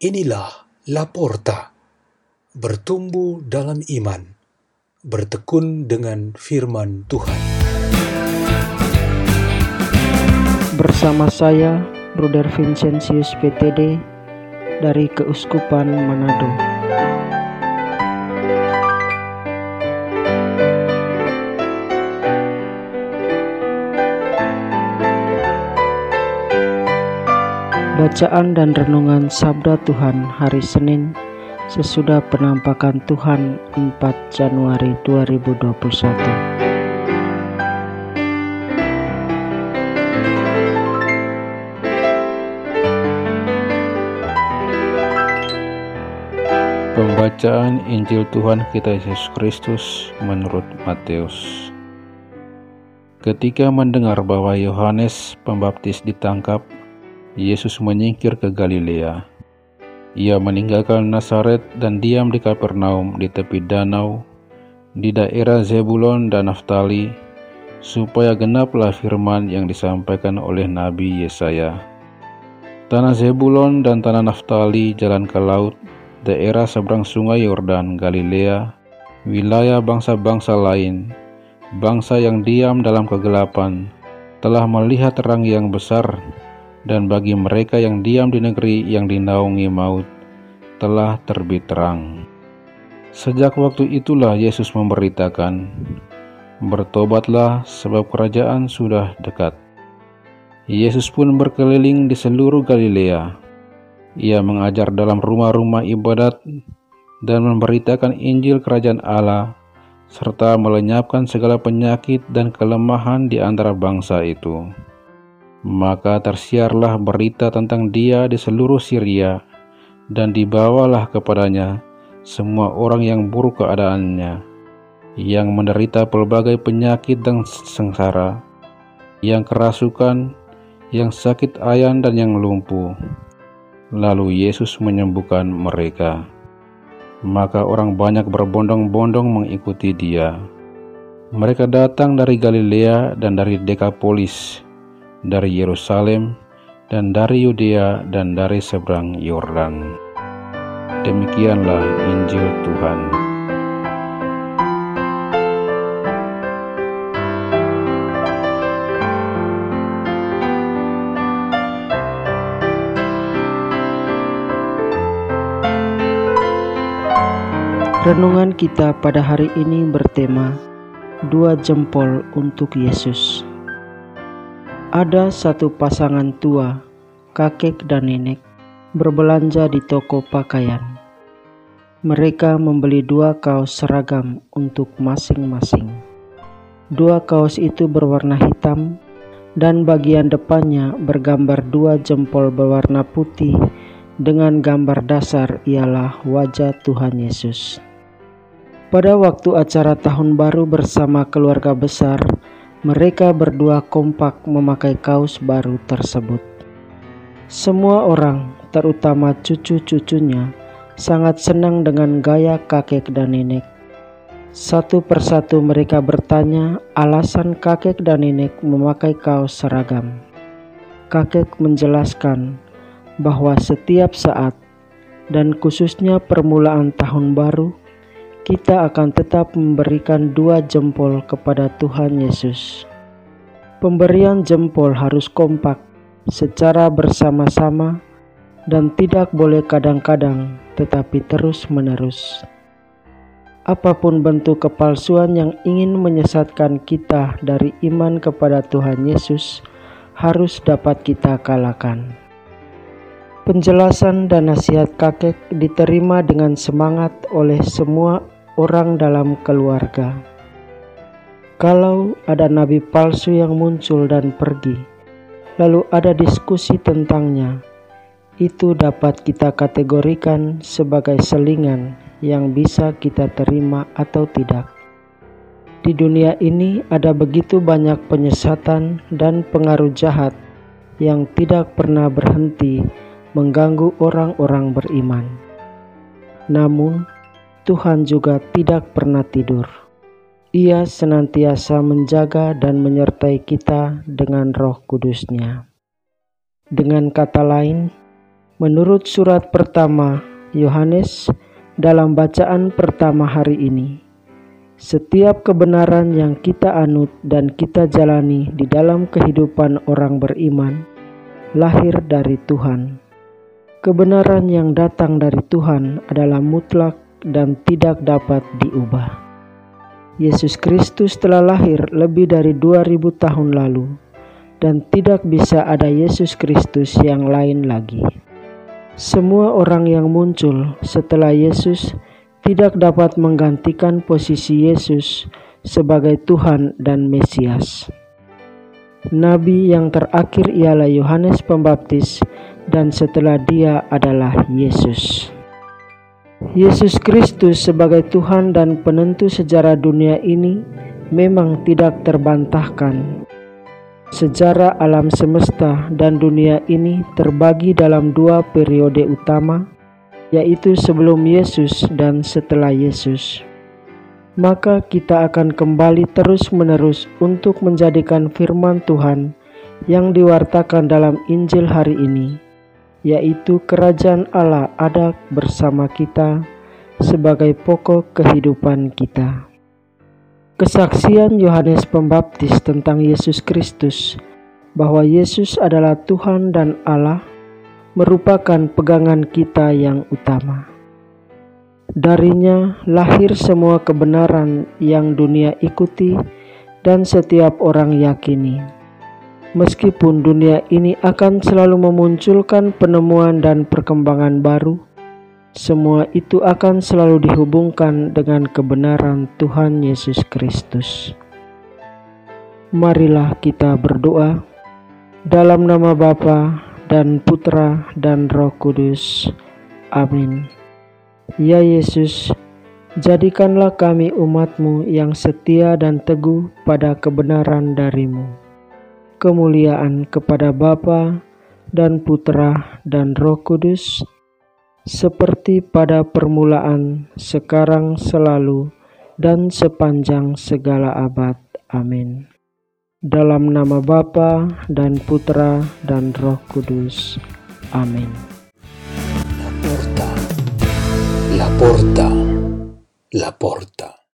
Inilah Laporta, bertumbuh dalam iman, bertekun dengan firman Tuhan. Bersama saya, Bruder Vincentius PTD dari Keuskupan Manado. Bacaan dan Renungan Sabda Tuhan hari Senin sesudah penampakan Tuhan 4 Januari 2021. Pembacaan Injil Tuhan kita Yesus Kristus menurut Matius. Ketika mendengar bahwa Yohanes Pembaptis ditangkap, Yesus menyingkir ke Galilea. Ia meninggalkan Nazaret dan diam di Kapernaum di tepi danau, di daerah Zebulon dan Naftali, supaya genaplah firman yang disampaikan oleh Nabi Yesaya. Tanah Zebulon dan tanah Naftali jalan ke laut, daerah seberang sungai Yordan, Galilea, wilayah bangsa-bangsa lain, bangsa yang diam dalam kegelapan, telah melihat terang yang besar dan bagi mereka yang diam di negeri yang dinaungi maut, telah terbit terang. Sejak waktu itulah Yesus memberitakan, Bertobatlah sebab kerajaan sudah dekat. Yesus pun berkeliling di seluruh Galilea. Ia mengajar dalam rumah-rumah ibadat dan memberitakan Injil kerajaan Allah serta melenyapkan segala penyakit dan kelemahan di antara bangsa itu. Maka tersiarlah berita tentang dia di seluruh Syria, dan dibawalah kepadanya semua orang yang buruk keadaannya, yang menderita pelbagai penyakit dan sengsara, yang kerasukan, yang sakit ayan dan yang lumpuh. Lalu Yesus menyembuhkan mereka. Maka orang banyak berbondong-bondong mengikuti dia. Mereka datang dari Galilea dan dari Dekapolis, dari Yerusalem, dan dari Yudea dan dari seberang Yordan. Demikianlah Injil Tuhan. Renungan kita pada hari ini bertema Dua Jempol untuk Yesus. Ada satu pasangan tua, kakek dan nenek, berbelanja di toko pakaian. Mereka membeli dua kaos seragam untuk masing-masing. Dua kaos itu berwarna hitam dan bagian depannya bergambar dua jempol berwarna putih dengan gambar dasar ialah wajah Tuhan Yesus. Pada waktu acara tahun baru bersama keluarga besar, mereka berdua kompak memakai kaos baru tersebut. Semua orang, terutama cucu-cucunya, sangat senang dengan gaya kakek dan nenek. Satu persatu mereka bertanya alasan kakek dan nenek memakai kaos seragam. Kakek menjelaskan bahwa setiap saat, dan khususnya permulaan tahun baru, kita akan tetap memberikan dua jempol kepada Tuhan Yesus. Pemberian jempol harus kompak, secara bersama-sama, dan tidak boleh kadang-kadang, tetapi terus-menerus. Apa pun bentuk kepalsuan yang ingin menyesatkan kita dari iman kepada Tuhan Yesus, harus dapat kita kalahkan. Penjelasan dan nasihat kakek diterima dengan semangat oleh semua orang dalam keluarga. Kalau ada nabi palsu yang muncul dan pergi, lalu ada diskusi tentangnya, itu dapat kita kategorikan sebagai selingan yang bisa kita terima atau tidak. Di dunia ini ada begitu banyak penyesatan dan pengaruh jahat yang tidak pernah berhenti mengganggu orang-orang beriman. Namun, Tuhan juga tidak pernah tidur. Ia senantiasa menjaga dan menyertai kita dengan roh kudusnya. Dengan kata lain, Menurut surat pertama Yohanes dalam bacaan pertama hari ini, setiap kebenaran yang kita anut dan kita jalani di dalam kehidupan orang beriman lahir dari Tuhan. Kebenaran yang datang dari Tuhan adalah mutlak dan tidak dapat diubah. Yesus Kristus telah lahir lebih dari 2000 tahun lalu dan tidak bisa ada Yesus Kristus yang lain lagi. Semua orang yang muncul setelah Yesus tidak dapat menggantikan posisi Yesus sebagai Tuhan dan Mesias. Nabi yang terakhir ialah Yohanes Pembaptis, dan setelah dia adalah Yesus. Yesus Kristus sebagai Tuhan dan penentu sejarah dunia ini memang tidak terbantahkan. Sejarah alam semesta dan dunia ini terbagi dalam dua periode utama, yaitu sebelum Yesus dan setelah Yesus. Maka kita akan kembali terus-menerus untuk menjadikan firman Tuhan yang diwartakan dalam Injil hari ini, yaitu kerajaan Allah ada bersama kita sebagai pokok kehidupan kita. Kesaksian Yohanes Pembaptis tentang Yesus Kristus bahwa Yesus adalah Tuhan dan Allah merupakan pegangan kita yang utama. Darinya lahir semua kebenaran yang dunia ikuti dan setiap orang yakini. Meskipun dunia ini akan selalu memunculkan penemuan dan perkembangan baru, semua itu akan selalu dihubungkan dengan kebenaran Tuhan Yesus Kristus. Marilah kita berdoa dalam nama Bapa dan Putra dan Roh Kudus. Amin. Ya Yesus, jadikanlah kami umatmu yang setia dan teguh pada kebenaran darimu. Kemuliaan kepada Bapa dan Putra dan Roh Kudus, seperti pada permulaan, sekarang, selalu, dan sepanjang segala abad. Amin. Dalam nama Bapa dan Putra dan Roh Kudus. Amin. La porta, la porta, la porta.